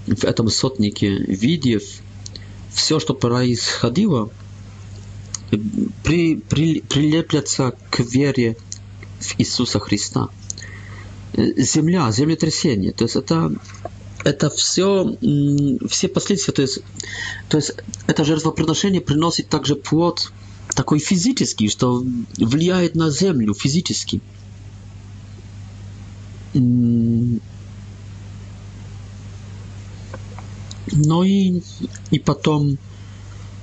w tym sotnikie widziew wszystko, co przechodziło, при, при, прилепляться к вере в Иисуса Христа. Э, земля, землетрясение, то есть это это все, все последствия, то есть, то есть это жертвоприношение приносит также плод такой физический, что влияет на землю физически. Ну и, и потом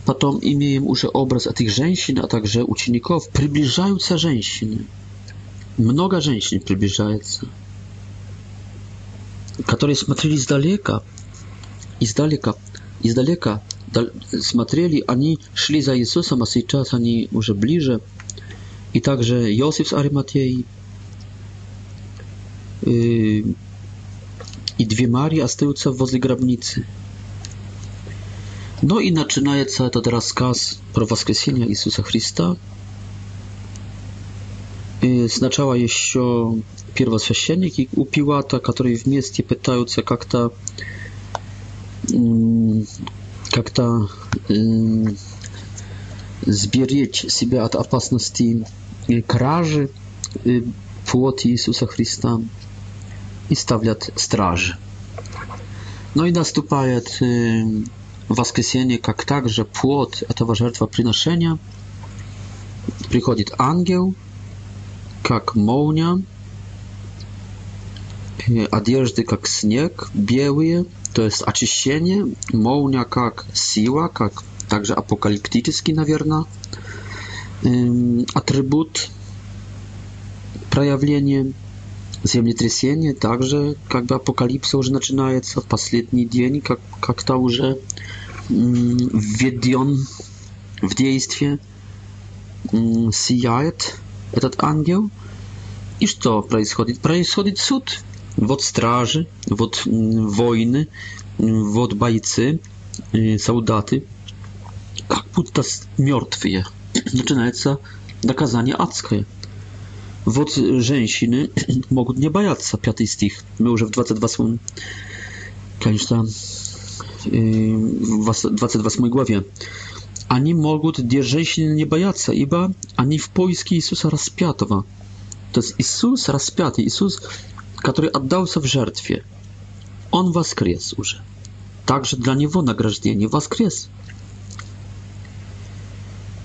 Потом имеем уже образ этих женщин, а также учеников. Приближаются женщины. Много женщин приближается, которые смотрели издалека, издалека, издалека смотрели, они шли за Иисусом, а сейчас они уже ближе. И также Иосиф с Ариматеей, и две Марии остаются возле гробницы. No i zaczyna się ten rozkaz pro wskrzeszenie Jezusa Chrystusa. Y, I сначала jeszcze pierwszy u Piłata, który w mieście pytają jak to mm, jak to y, zbierzeć siebie od opasności y, kraży płot Jezusa Chrystusa i stawiać straży. No i następuje воскресенье как также плод этого жертвоприношения, приходит ангел, как молния, одежды как снег, белые, то есть очищение, молния как сила, как также апокалиптический, наверное, атрибут проявления землетрясение также как бы апокалипсис уже начинается в последний день, как как-то уже введен в действие, сияет этот ангел. И что происходит? Происходит суд. Вот стражи, вот воины, вот бойцы, солдаты, как будто мертвые. Начинается доказание адское. Wod rzęsiny mogą nie bajać piąty stich. My już w 28. Конечно, w 28 głowie. Ani mogą dzierżęsiny nie bajać, iba ani w poiski Jezusa rozpiatowa. To jest Jezus rozpiaty, Jezus, który oddał się w żertwie. On was już. Także dla niego nagrażdzenie waskres.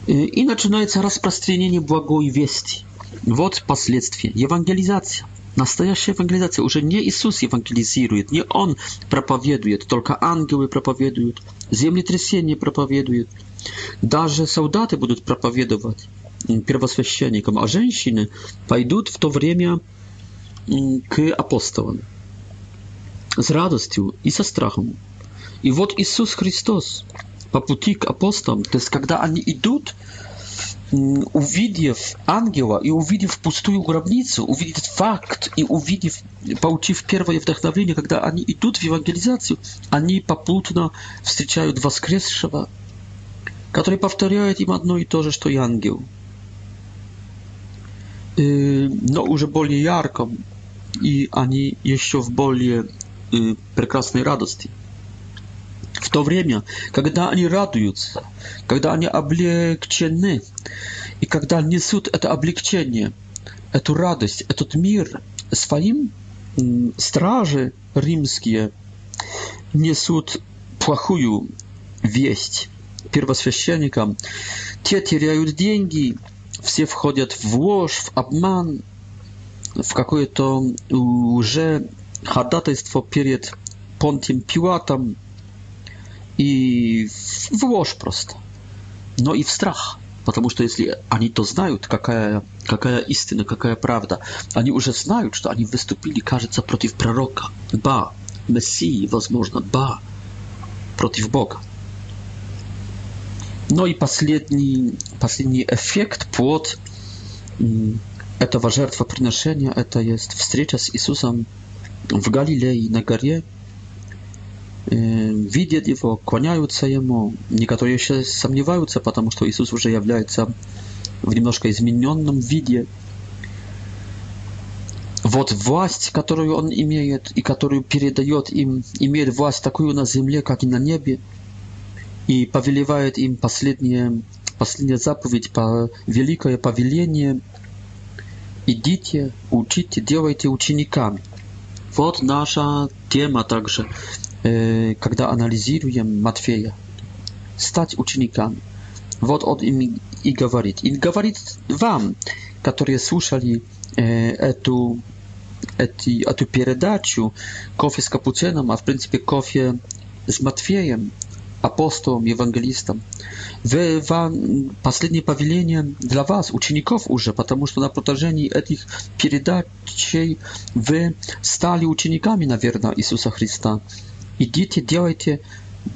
Yy, I zaczyna się rozprostrzenienie błagoj wieści. Вот последствия. Евангелизация. Настоящая евангелизация. Уже не Иисус евангелизирует, не Он проповедует, только ангелы проповедуют, землетрясение проповедуют, Даже солдаты будут проповедовать первосвященникам, а женщины пойдут в то время к апостолам с радостью и со страхом. И вот Иисус Христос по пути к апостолам, то есть когда они идут, увидев ангела и увидев пустую гробницу, увидев факт и увидев, получив первое вдохновение, когда они идут в евангелизацию, они попутно встречают воскресшего, который повторяет им одно и то же, что и ангел. Но уже более ярко, и они еще в более прекрасной радости. В то время, когда они радуются, когда они облегчены, и когда несут это облегчение, эту радость, этот мир своим стражи римские несут плохую весть первосвященникам. Те теряют деньги, все входят в ложь, в обман, в какое-то уже ходатайство перед Понтием Пилатом, и в ложь просто, но и в страх. Потому что если они то знают, какая, какая истина, какая правда, они уже знают, что они выступили, кажется, против пророка, ба, Мессии, возможно, ба, против Бога. No i последний, последний эффект под этого жертвоприношения – это есть встреча с Иисусом в Галилее на горе. видят его, клоняются ему. Некоторые еще сомневаются, потому что Иисус уже является в немножко измененном виде. Вот власть, которую он имеет и которую передает им, имеет власть такую на земле, как и на небе, и повелевает им последнее, последняя заповедь, по, великое повеление «Идите, учите, делайте учениками». Вот наша тема также. когда анализируем Матфея, стать учениками. Вот он им и говорит. И говорит вам, которые слушали эту, эти, эту передачу кофе с капуцином, а в принципе кофе с Матфеем, апостолом, евангелистом. Вы, вам последнее повеление для вас, учеников уже, потому что на протяжении этих передач вы стали учениками, наверное, Иисуса Христа. Идите, делайте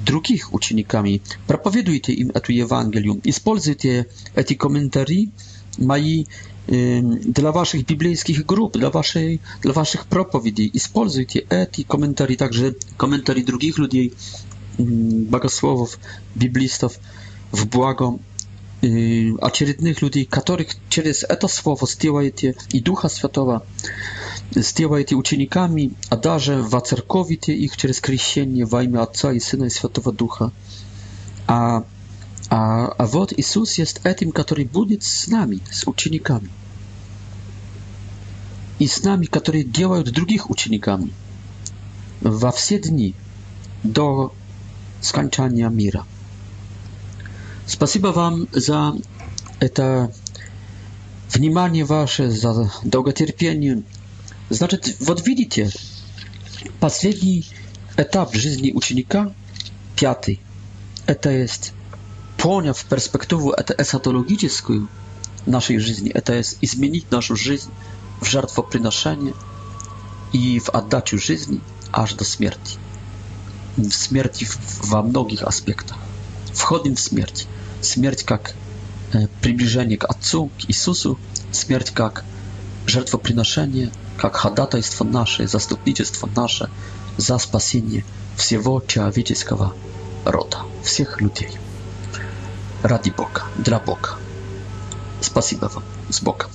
других учениками, проповедуйте им эту Евангелию, используйте эти комментарии мои э, для ваших библейских групп, для, вашей, для ваших проповедей. Используйте эти комментарии, также комментарии других людей, богословов, библистов в благо очередных людей, которых через это слово сделаете и Духа Святого, сделаете учениками, а даже воцерковите их через крещение во имя Отца и Сына и Святого Духа. А, а, а вот Иисус есть этим, который будет с нами, с учениками. И с нами, которые делают других учениками во все дни до скончания мира. Спасибо вам за это внимание ваше, за долготерпение. Значит, вот видите, последний этап жизни ученика, пятый, это есть, поняв перспективу это эсатологическую нашей жизни, это есть изменить нашу жизнь в жертвоприношение и в отдачу жизни аж до смерти. В смерти во многих аспектах. Входим в смерть. смерть как э, приближение к Отцу, к Иисусу, смерть как жертвоприношение, как ходатайство наше, заступничество наше за спасение всего человеческого рода, всех людей. Ради Бога, для Бога. Спасибо вам. С Богом.